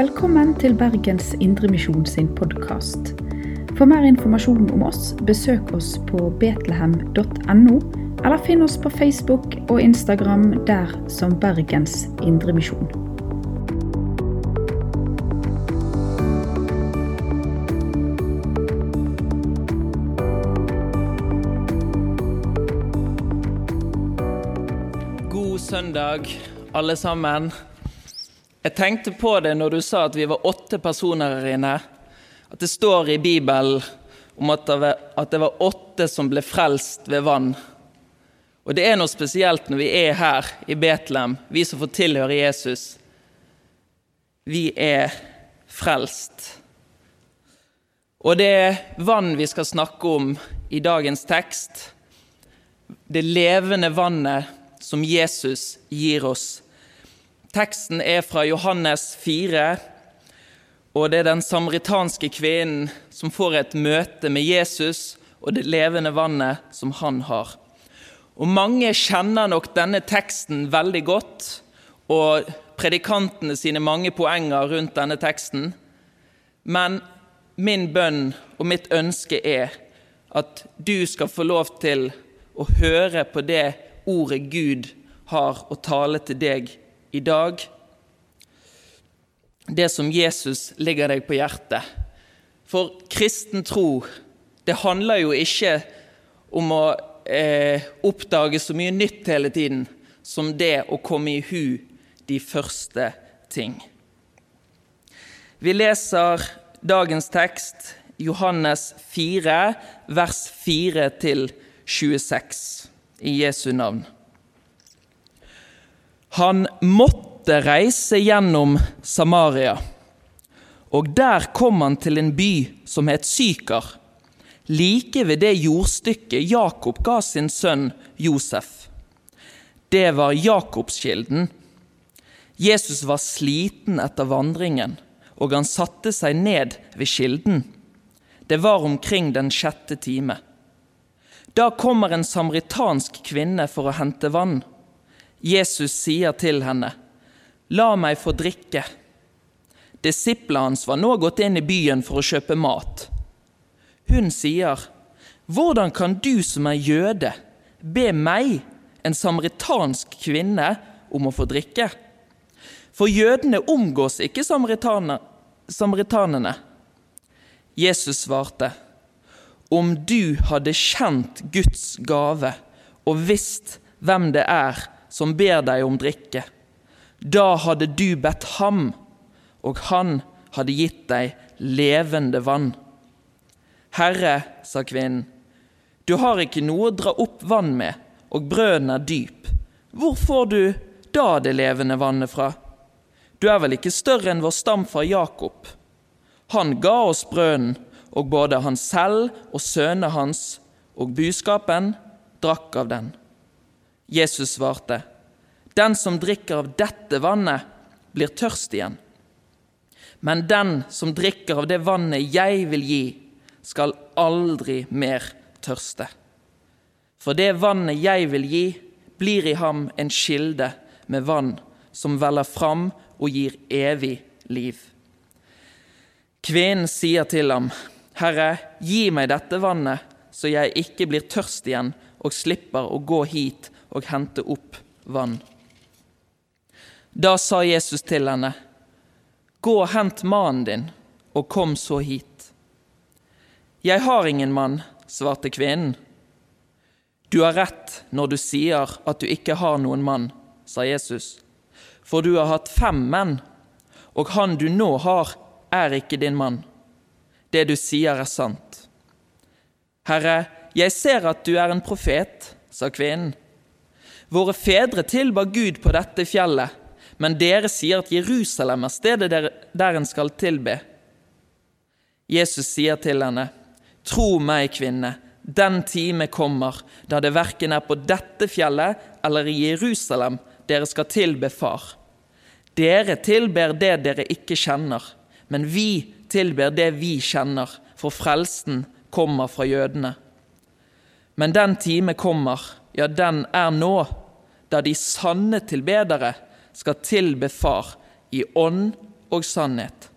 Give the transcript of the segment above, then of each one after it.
Velkommen til Bergens Indremisjon sin podkast. For mer informasjon om oss, besøk oss på betlehem.no, eller finn oss på Facebook og Instagram der som Bergens Indremisjon. God søndag, alle sammen. Jeg tenkte på det når du sa at vi var åtte personer her inne. At det står i Bibelen om at det var, åtte som ble frelst ved vann. Og det er noe spesielt når vi er her i Betlehem, vi som får tilhøre Jesus. Vi er frelst. Og det vann vi skal snakke om i dagens tekst. Det levende vannet som Jesus gir oss. Teksten er fra Johannes 4, og det er den samaritanske kvinnen som får et møte med Jesus og det levende vannet som han har. Og Mange kjenner nok denne teksten veldig godt, og predikantene sine mange poenger rundt denne teksten. Men min bønn og mitt ønske er at du skal få lov til å høre på det ordet Gud har å tale til deg i dag. Det som Jesus ligger deg på hjertet. For kristen tro, det handler jo ikke om å eh, oppdage så mye nytt hele tiden som det å komme i hu de første ting. Vi leser dagens tekst, Johannes 4, vers 4 til 26 i Jesu navn. Han måtte reise gjennom Samaria, og der kom han til en by som het Sykar, like ved det jordstykket Jakob ga sin sønn Josef. Det var Jakobskilden. Jesus var sliten etter vandringen, og han satte seg ned ved kilden. Det var omkring den sjette time. Da kommer en samaritansk kvinne for å hente vann. Jesus sier til henne, 'La meg få drikke.' Disiplene hans var nå gått inn i byen for å kjøpe mat. Hun sier, 'Hvordan kan du som er jøde, be meg, en samaritansk kvinne, om å få drikke?' For jødene omgås ikke samaritanene. Jesus svarte, om du hadde kjent Guds gave og visst hvem det er som ber deg om drikke, da hadde du bedt ham, og han hadde gitt deg levende vann. Herre, sa kvinnen, du har ikke noe å dra opp vann med, og brønnen er dyp. Hvor får du da det levende vannet fra? Du er vel ikke større enn vår stamfar Jakob? Han ga oss brønnen og både han selv og sønnene hans og buskapen drakk av den. Jesus svarte, Den som drikker av dette vannet, blir tørst igjen. Men den som drikker av det vannet jeg vil gi, skal aldri mer tørste. For det vannet jeg vil gi, blir i ham en kilde med vann som veller fram og gir evig liv. Kvinnen sier til ham, Herre, gi meg dette vannet, så jeg ikke blir tørst igjen og slipper å gå hit og hente opp vann. Da sa Jesus til henne, Gå og hent mannen din, og kom så hit. Jeg har ingen mann, svarte kvinnen. Du har rett når du sier at du ikke har noen mann, sa Jesus, for du har hatt fem menn, og han du nå har, er ikke din mann det du sier er sant. Herre, jeg ser at du er en profet, sa kvinnen. Våre fedre tilba Gud på dette fjellet, men dere sier at Jerusalem er stedet der en skal tilbe. Jesus sier til henne, Tro meg, kvinne, den time kommer da det verken er på dette fjellet eller i Jerusalem dere skal tilbe Far. Dere tilber det dere ikke kjenner, men vi tilber det vi kjenner, for frelsen kommer fra jødene. Men den time kommer, ja, den er nå, da de sanne tilbedere skal tilbe Far i ånd og sannhet.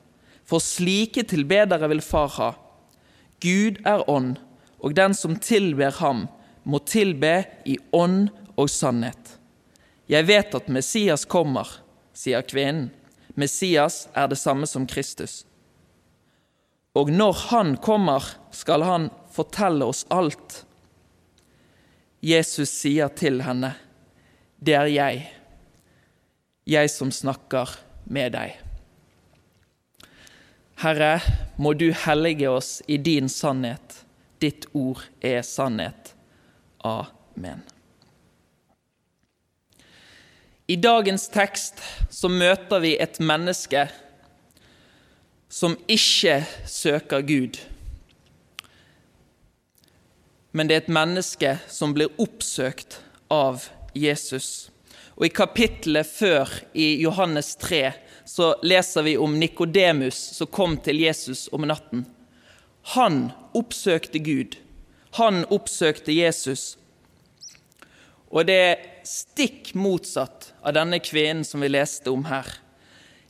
For slike tilbedere vil Far ha. Gud er ånd, og den som tilber ham, må tilbe i ånd og sannhet. Jeg vet at Messias kommer, sier kvinnen. Messias er det samme som Kristus. Og når han kommer, skal han fortelle oss alt. Jesus sier til henne, Det er jeg, jeg som snakker med deg. Herre, må du hellige oss i din sannhet. Ditt ord er sannhet. Amen. I dagens tekst så møter vi et menneske som ikke søker Gud. Men det er et menneske som blir oppsøkt av Jesus. Og I kapittelet før, i Johannes 3, så leser vi om Nikodemus som kom til Jesus om natten. Han oppsøkte Gud. Han oppsøkte Jesus. Og det er stikk motsatt av denne kvinnen som vi leste om her.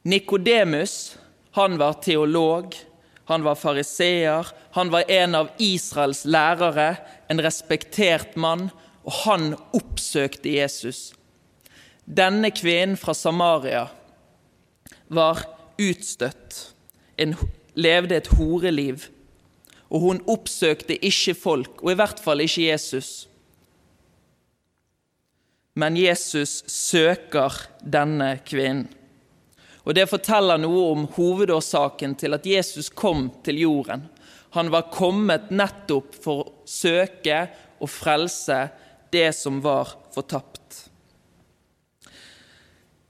Nikodemus, han var teolog, han var fariseer, han var en av Israels lærere, en respektert mann, og han oppsøkte Jesus. Denne kvinnen fra Samaria var utstøtt, en, levde et horeliv, og hun oppsøkte ikke folk, og i hvert fall ikke Jesus. Men Jesus søker denne kvinnen. Og Det forteller noe om hovedårsaken til at Jesus kom til jorden. Han var kommet nettopp for å søke og frelse det som var fortapt.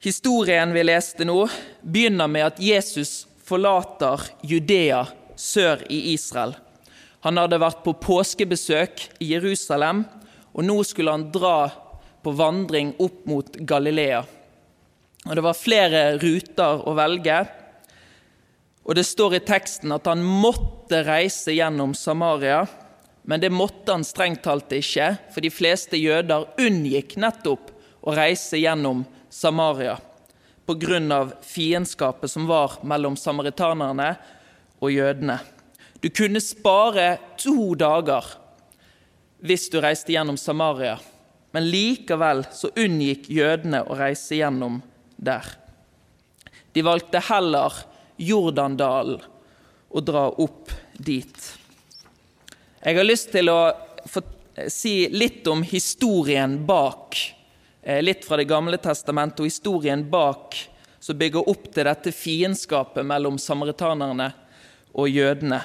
Historien vi leste nå, begynner med at Jesus forlater Judea sør i Israel. Han hadde vært på påskebesøk i Jerusalem, og nå skulle han dra på vandring opp mot Galilea. Og Det var flere ruter å velge, og det står i teksten at han måtte reise gjennom Samaria. Men det måtte han strengt talt ikke, for de fleste jøder unngikk nettopp å reise gjennom Samaria pga. fiendskapet som var mellom samaritanerne og jødene. Du kunne spare to dager hvis du reiste gjennom Samaria, men likevel så unngikk jødene å reise gjennom der. De valgte heller Jordandalen og dra opp dit. Jeg har lyst til å si litt om historien bak Eh, litt fra Det gamle testamentet og historien bak som bygger opp til dette fiendskapet mellom samaritanerne og jødene.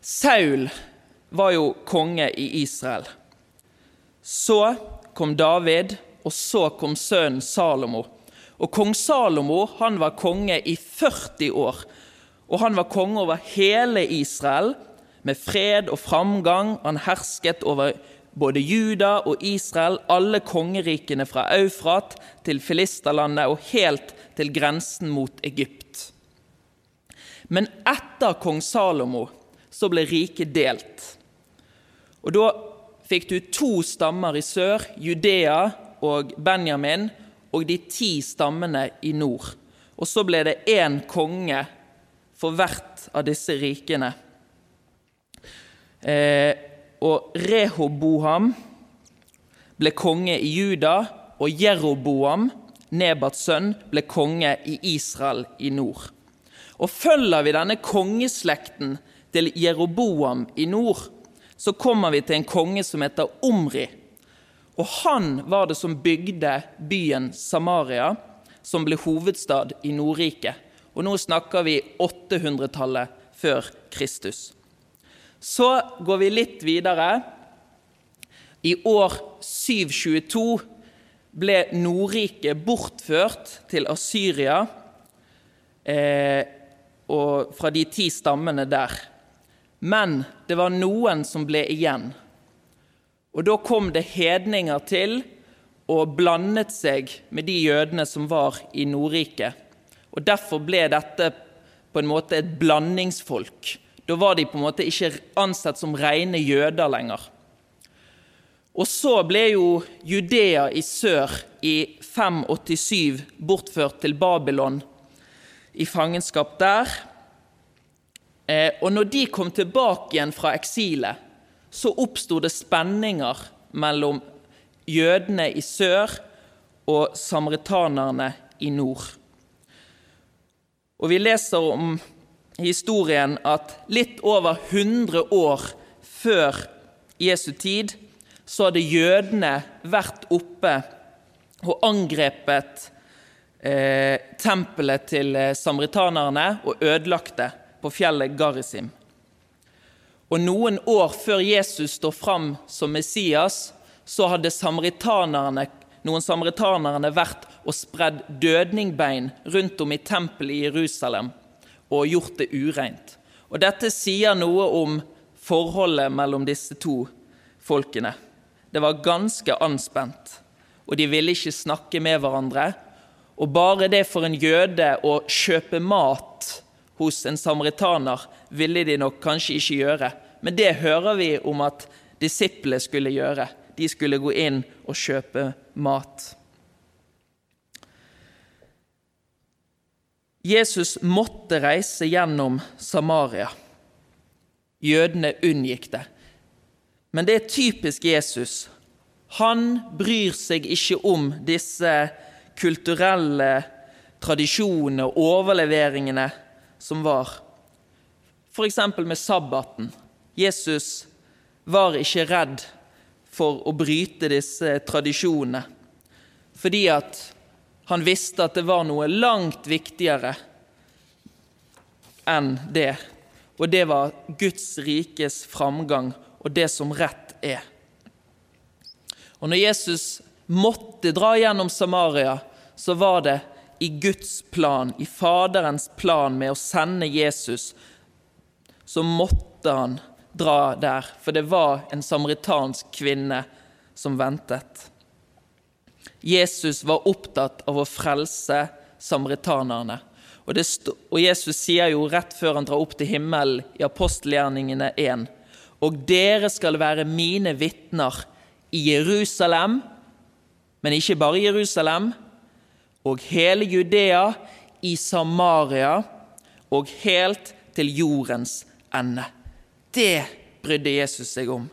Saul var jo konge i Israel. Så kom David, og så kom sønnen Salomo. Og Kong Salomo han var konge i 40 år. Og han var konge over hele Israel, med fred og framgang. Han hersket over både Juda og Israel, alle kongerikene fra Eufrat til Filisterlandet og helt til grensen mot Egypt. Men etter kong Salomo så ble riket delt. Og Da fikk du to stammer i sør, Judea og Benjamin, og de ti stammene i nord. Og så ble det én konge for hvert av disse rikene. Eh, og Rehoboam ble konge i Juda, og Jeroboam, Nebats sønn, ble konge i Israel i nord. Og Følger vi denne kongeslekten til Jeroboam i nord, så kommer vi til en konge som heter Omri. Og han var det som bygde byen Samaria, som ble hovedstad i Nordriket. Og nå snakker vi 800-tallet før Kristus. Så går vi litt videre. I år 722 ble Nordriket bortført til Asyria eh, fra de ti stammene der. Men det var noen som ble igjen. Og da kom det hedninger til og blandet seg med de jødene som var i Nordriket. Og Derfor ble dette på en måte et blandingsfolk da var de på en måte ikke ansett som rene jøder lenger. Og så ble jo Judea i sør i 587 bortført til Babylon. i fangenskap der. Eh, og når de kom tilbake igjen fra eksilet, så oppsto det spenninger mellom jødene i sør og samaritanerne i nord. Og vi leser om historien at litt over 100 år før Jesu tid så hadde jødene vært oppe og angrepet eh, tempelet til eh, samaritanerne og ødelagt det på fjellet Garisim. Og noen år før Jesus står fram som Messias, så hadde samaritanerne, noen samaritanerne vært og spredd dødningbein rundt om i tempelet i Jerusalem og gjort det ureint. Og Dette sier noe om forholdet mellom disse to folkene. Det var ganske anspent, og de ville ikke snakke med hverandre. Og bare det for en jøde å kjøpe mat hos en samaritaner ville de nok kanskje ikke gjøre. Men det hører vi om at disiplene skulle gjøre. De skulle gå inn og kjøpe mat. Jesus måtte reise gjennom Samaria. Jødene unngikk det. Men det er typisk Jesus. Han bryr seg ikke om disse kulturelle tradisjonene og overleveringene som var. F.eks. med sabbaten. Jesus var ikke redd for å bryte disse tradisjonene, fordi at han visste at det var noe langt viktigere enn det, og det var Guds rikes framgang og det som rett er. Og når Jesus måtte dra gjennom Samaria, så var det i Guds plan, i Faderens plan med å sende Jesus, så måtte han dra der, for det var en samaritansk kvinne som ventet. Jesus var opptatt av å frelse samaritanerne. Og, og Jesus sier jo rett før han drar opp til himmelen i apostelgjerningene 1.: Og dere skal være mine vitner i Jerusalem, men ikke bare i Jerusalem, og hele Judea, i Samaria og helt til jordens ende. Det brydde Jesus seg om.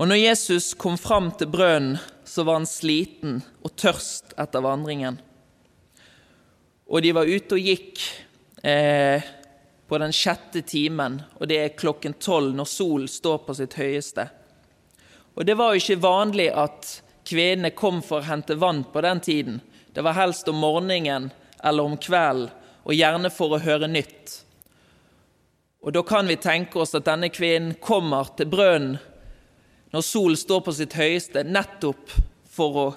Og når Jesus kom fram til brønnen, så var han sliten og tørst etter vandringen. Og de var ute og gikk eh, på den sjette timen, og det er klokken tolv når solen står på sitt høyeste. Og det var jo ikke vanlig at kvinnene kom for å hente vann på den tiden. Det var helst om morgenen eller om kvelden, og gjerne for å høre nytt. Og da kan vi tenke oss at denne kvinnen kommer til brønnen når solen står på sitt høyeste, nettopp for å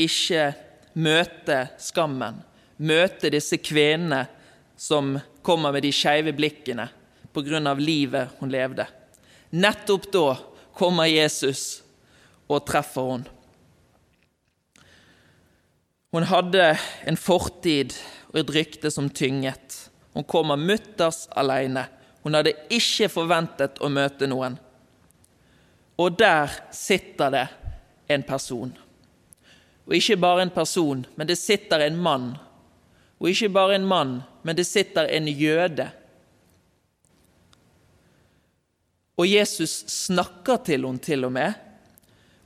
ikke møte skammen, møte disse kvinnene som kommer med de skeive blikkene pga. livet hun levde. Nettopp da kommer Jesus og treffer henne. Hun hadde en fortid og et rykte som tynget. Hun kommer mutters alene. Hun hadde ikke forventet å møte noen. Og der sitter det en person. Og ikke bare en person, men det sitter en mann. Og ikke bare en mann, men det sitter en jøde. Og Jesus snakker til henne til og med.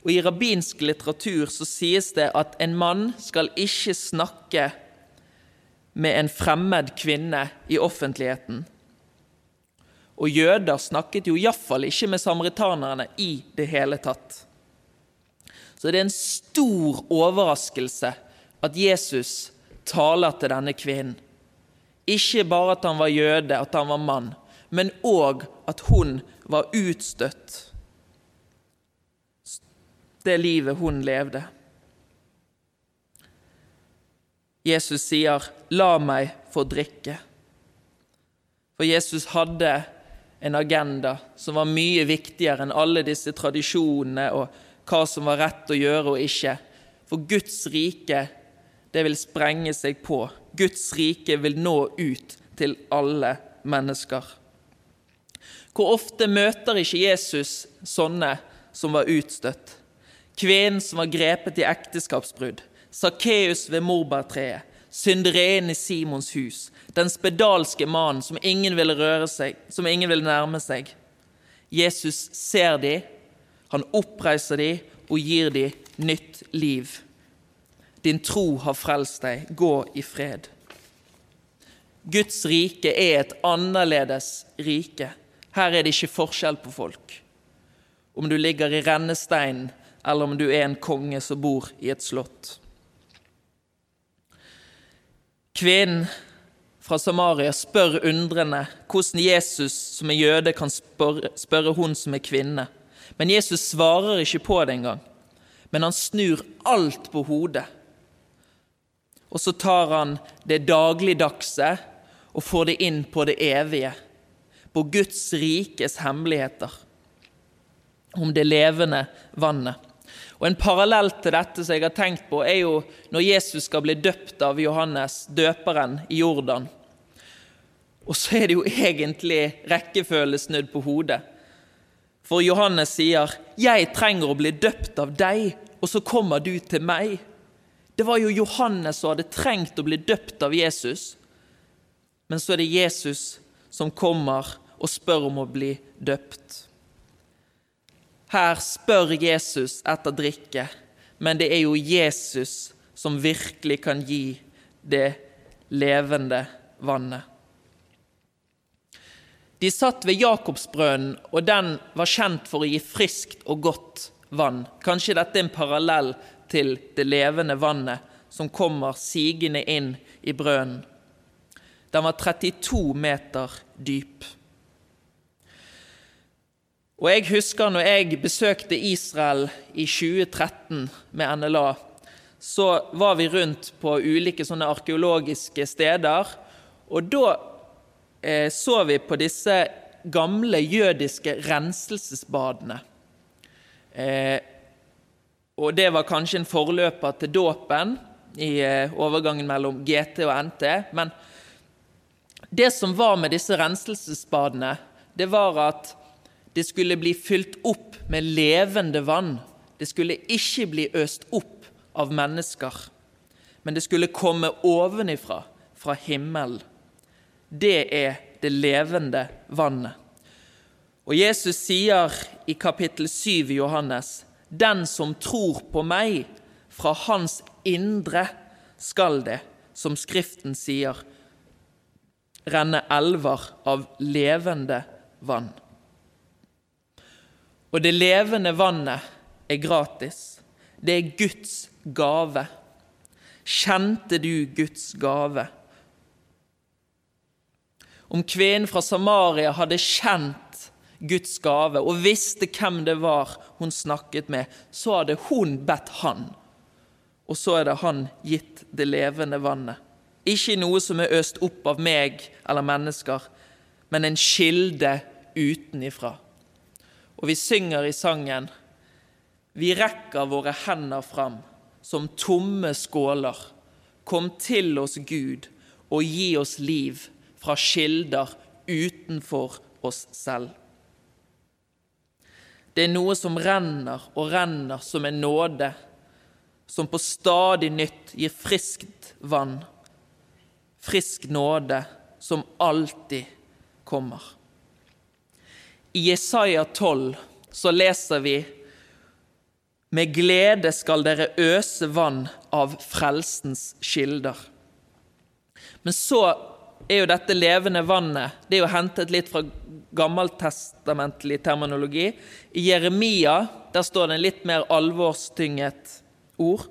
Og I rabbinsk litteratur så sies det at en mann skal ikke snakke med en fremmed kvinne i offentligheten. Og jøder snakket jo iallfall ikke med samaritanerne i det hele tatt. Så det er en stor overraskelse at Jesus taler til denne kvinnen. Ikke bare at han var jøde, at han var mann, men òg at hun var utstøtt. Det livet hun levde. Jesus sier, 'La meg få drikke'. For Jesus hadde en agenda som var mye viktigere enn alle disse tradisjonene og hva som var rett å gjøre og ikke. For Guds rike, det vil sprenge seg på. Guds rike vil nå ut til alle mennesker. Hvor ofte møter ikke Jesus sånne som var utstøtt? Kvinnen som var grepet i ekteskapsbrudd. Sakkeus ved morbærtreet. Synderinnen i Simons hus, den spedalske mannen som ingen ville røre seg, som ingen ville nærme seg. Jesus ser de, han oppreiser de og gir de nytt liv. Din tro har frelst deg, gå i fred. Guds rike er et annerledes rike. Her er det ikke forskjell på folk. Om du ligger i rennesteinen, eller om du er en konge som bor i et slott. Kvinnen fra Samaria spør undrende hvordan Jesus som er jøde, kan spørre, spørre hun som er kvinne. Men Jesus svarer ikke på det engang. Men han snur alt på hodet. Og så tar han det dagligdagse og får det inn på det evige, på Guds rikes hemmeligheter, om det levende vannet. Og En parallell til dette som jeg har tenkt på, er jo når Jesus skal bli døpt av Johannes, døperen, i Jordan. Og så er det jo egentlig rekkefølge snudd på hodet. For Johannes sier, 'Jeg trenger å bli døpt av deg, og så kommer du til meg'. Det var jo Johannes som hadde trengt å bli døpt av Jesus. Men så er det Jesus som kommer og spør om å bli døpt. Her spør Jesus etter drikke, men det er jo Jesus som virkelig kan gi det levende vannet. De satt ved Jakobsbrønnen, og den var kjent for å gi friskt og godt vann. Kanskje dette er en parallell til det levende vannet som kommer sigende inn i brønnen. Den var 32 meter dyp. Og jeg husker når jeg besøkte Israel i 2013 med NLA, så var vi rundt på ulike sånne arkeologiske steder. Og da eh, så vi på disse gamle jødiske renselsesbadene. Eh, og det var kanskje en forløper til dåpen i eh, overgangen mellom GT og NT. Men det som var med disse renselsesbadene, det var at det skulle bli fylt opp med levende vann. Det skulle ikke bli øst opp av mennesker, men det skulle komme ovenifra, fra himmelen. Det er det levende vannet. Og Jesus sier i kapittel 7 i Johannes.: Den som tror på meg, fra hans indre skal det, som Skriften sier, renne elver av levende vann. Og det levende vannet er gratis. Det er Guds gave. Kjente du Guds gave? Om kvinnen fra Samaria hadde kjent Guds gave og visste hvem det var hun snakket med, så hadde hun bedt han, og så er det han gitt det levende vannet. Ikke noe som er øst opp av meg eller mennesker, men en kilde utenifra. Og vi synger i sangen Vi rekker våre hender fram som tomme skåler. Kom til oss, Gud, og gi oss liv fra kilder utenfor oss selv. Det er noe som renner og renner som en nåde, som på stadig nytt gir friskt vann. Frisk nåde som alltid kommer. I Jesaja 12 så leser vi med glede skal dere øse vann av frelsens kilder. Men så er jo dette levende vannet det er jo hentet litt fra gammeltestamentlig terminologi. I Jeremia der står det en litt mer alvorstynget ord.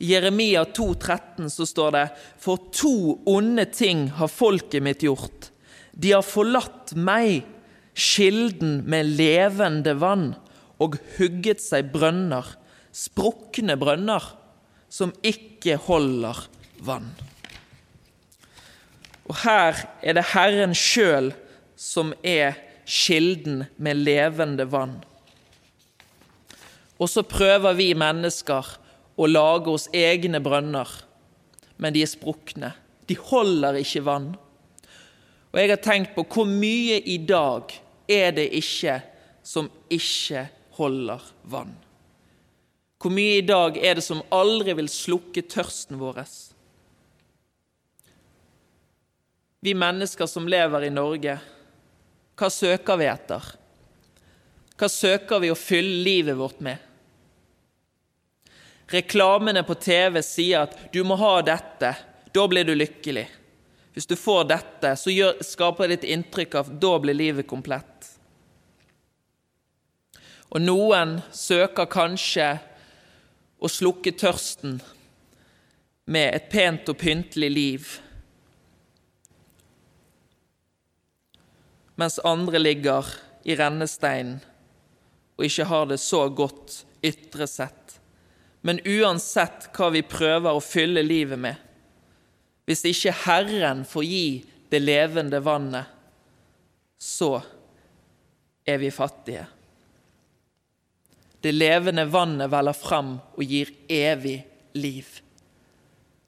I Jeremia 2,13 så står det For to onde ting har folket mitt gjort. De har forlatt meg kilden med levende vann, og hugget seg brønner, sprukne brønner, som ikke holder vann. Og her er det Herren sjøl som er kilden med levende vann. Og så prøver vi mennesker å lage oss egne brønner, men de er sprukne. De holder ikke vann. Og jeg har tenkt på hvor mye i dag er det ikke som ikke holder vann? Hvor mye i dag er det som aldri vil slukke tørsten vår? vi mennesker som lever i Norge, hva søker vi etter? Hva søker vi å fylle livet vårt med? Reklamene på TV sier at 'du må ha dette, da blir du lykkelig'. Hvis du får dette, så skaper det et inntrykk av 'da blir livet komplett'. Og noen søker kanskje å slukke tørsten med et pent og pyntelig liv, mens andre ligger i rennesteinen og ikke har det så godt ytre sett. Men uansett hva vi prøver å fylle livet med, hvis ikke Herren får gi det levende vannet, så er vi fattige. Det levende vannet veller fram og gir evig liv.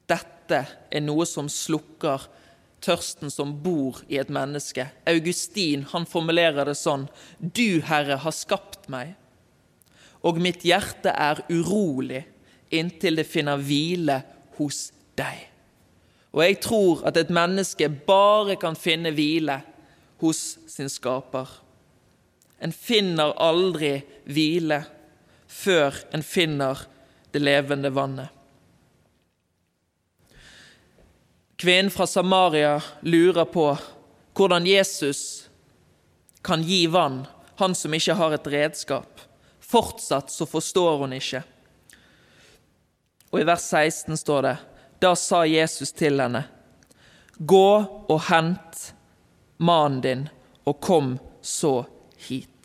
Dette er noe som slukker tørsten som bor i et menneske. Augustin han formulerer det sånn Du, Herre, har skapt meg, og mitt hjerte er urolig inntil det finner hvile hos deg. Og jeg tror at et menneske bare kan finne hvile hos sin skaper. En finner aldri hvile før en finner det levende vannet. Kvinnen fra Samaria lurer på hvordan Jesus kan gi vann, han som ikke har et redskap. Fortsatt så forstår hun ikke. Og i vers 16 står det Da sa Jesus til henne, Gå og hent mannen din, og kom så hit.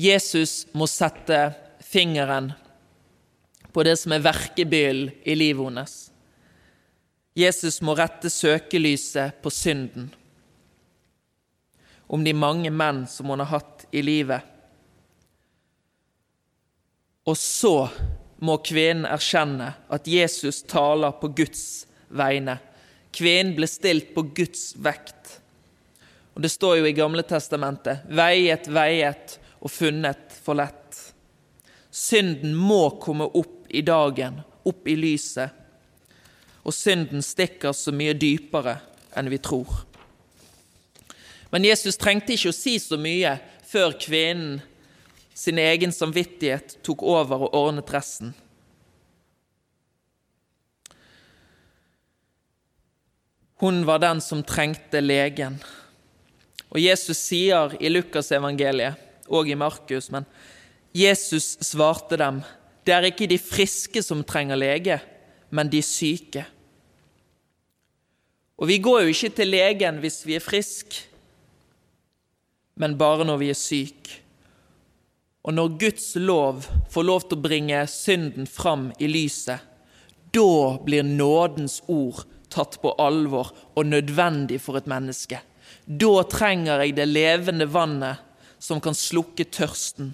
Jesus må sette fingeren på det som er verkebyllen i livet hennes. Jesus må rette søkelyset på synden, om de mange menn som hun har hatt i livet. Og så må kvinnen erkjenne at Jesus taler på Guds vegne. Kvinnen ble stilt på Guds vekt. Og Det står jo i Gamle testamentet 'veiet, veiet og funnet for lett. Synden må komme opp i dagen, opp i lyset, og synden stikker så mye dypere enn vi tror. Men Jesus trengte ikke å si så mye før kvinnen sin egen samvittighet tok over og ordnet resten. Hun var den som trengte legen. Og Jesus sier i Lukasevangeliet og i Markus, men Jesus svarte dem, det er ikke de friske som trenger lege, men de syke. Og vi går jo ikke til legen hvis vi er friske, men bare når vi er syke. Og når Guds lov får lov til å bringe synden fram i lyset, da blir nådens ord tatt på alvor og nødvendig for et menneske. Da trenger jeg det levende vannet som kan slukke tørsten.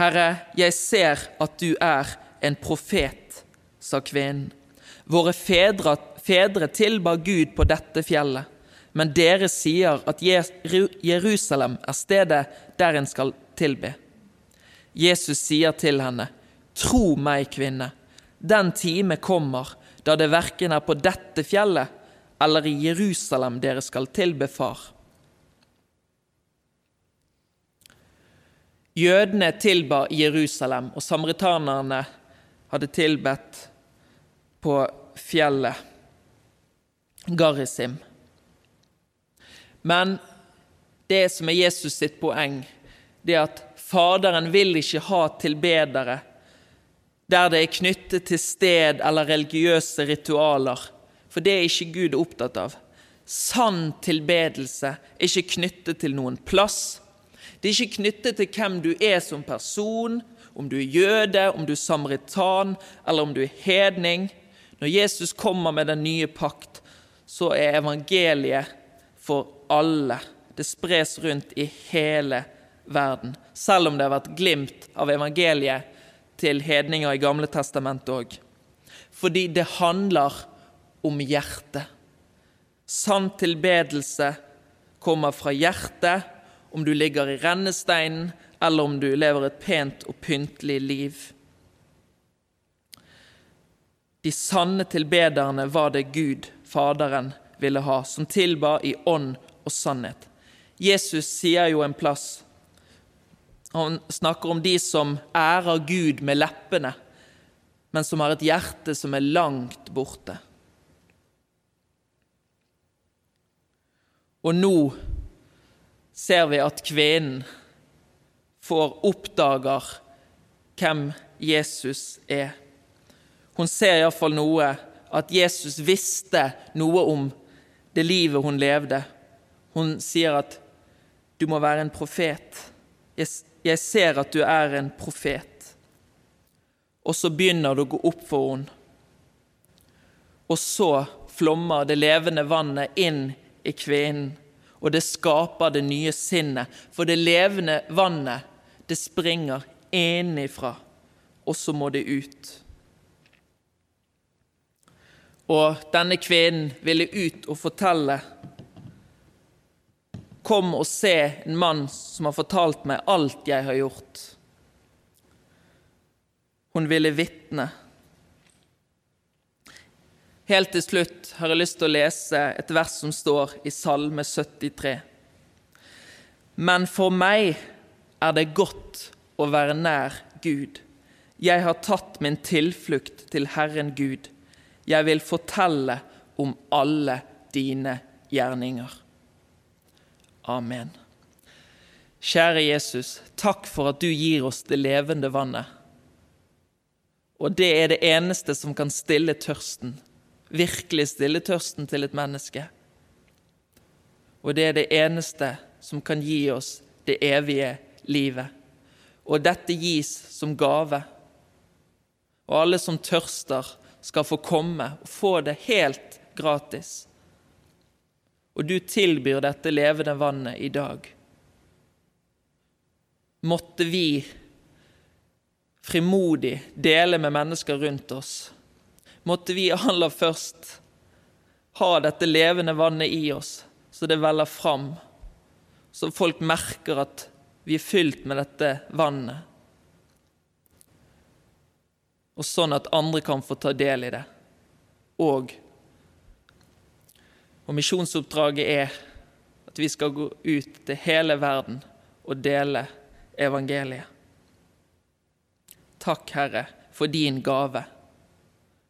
Herre, jeg ser at du er en profet, sa kvinnen. Våre fedre, fedre tilba Gud på dette fjellet, men dere sier at Jerusalem er stedet der en skal tilbe. Jesus sier til henne, Tro meg, kvinne, den time kommer da det verken er på dette fjellet eller i Jerusalem dere skal tilbe Far. Jødene tilba Jerusalem, og samaritanerne hadde tilbedt på fjellet Garisim. Men det som er Jesus sitt poeng, det er at Faderen vil ikke ha tilbedere der det er knyttet til sted eller religiøse ritualer for det er ikke Gud opptatt av. Sann tilbedelse er ikke knyttet til noen plass. Det er ikke knyttet til hvem du er som person, om du er jøde, om du er samaritan, eller om du er hedning. Når Jesus kommer med den nye pakt, så er evangeliet for alle. Det spres rundt i hele verden, selv om det har vært glimt av evangeliet til hedninger i Gamle testamentet òg. Fordi det handler om hjertet. Sann tilbedelse kommer fra hjertet, om du ligger i rennesteinen, eller om du lever et pent og pyntelig liv. De sanne tilbederne var det Gud, Faderen, ville ha, som tilba i ånd og sannhet. Jesus sier jo en plass Han snakker om de som ærer Gud med leppene, men som har et hjerte som er langt borte. Og nå ser vi at kvinnen får oppdager hvem Jesus er. Hun ser iallfall noe, at Jesus visste noe om det livet hun levde. Hun sier at 'du må være en profet'. Jeg, ser at du er en profet. Og så begynner det å gå opp for henne. Og så flommer det levende vannet inn i kvinnen, og det skaper det nye sinnet. For det levende vannet, det springer innenfra, og så må det ut. Og denne kvinnen ville ut og fortelle. Kom og se en mann som har fortalt meg alt jeg har gjort. Hun ville vitne. Helt til slutt har jeg lyst til å lese et vers som står i Salme 73. Men for meg er det godt å være nær Gud. Jeg har tatt min tilflukt til Herren Gud. Jeg vil fortelle om alle dine gjerninger. Amen. Kjære Jesus, takk for at du gir oss det levende vannet. Og det er det eneste som kan stille tørsten, virkelig stille tørsten til et menneske. Og det er det eneste som kan gi oss det evige livet. Og dette gis som gave. Og alle som tørster, skal få komme og få det helt gratis. Og du tilbyr dette levende vannet i dag. Måtte vi frimodig dele med mennesker rundt oss. Måtte vi aller først ha dette levende vannet i oss, så det veller fram, så folk merker at vi er fylt med dette vannet. Og sånn at andre kan få ta del i det. Og, og misjonsoppdraget er at vi skal gå ut til hele verden og dele evangeliet. Takk, Herre, for din gave.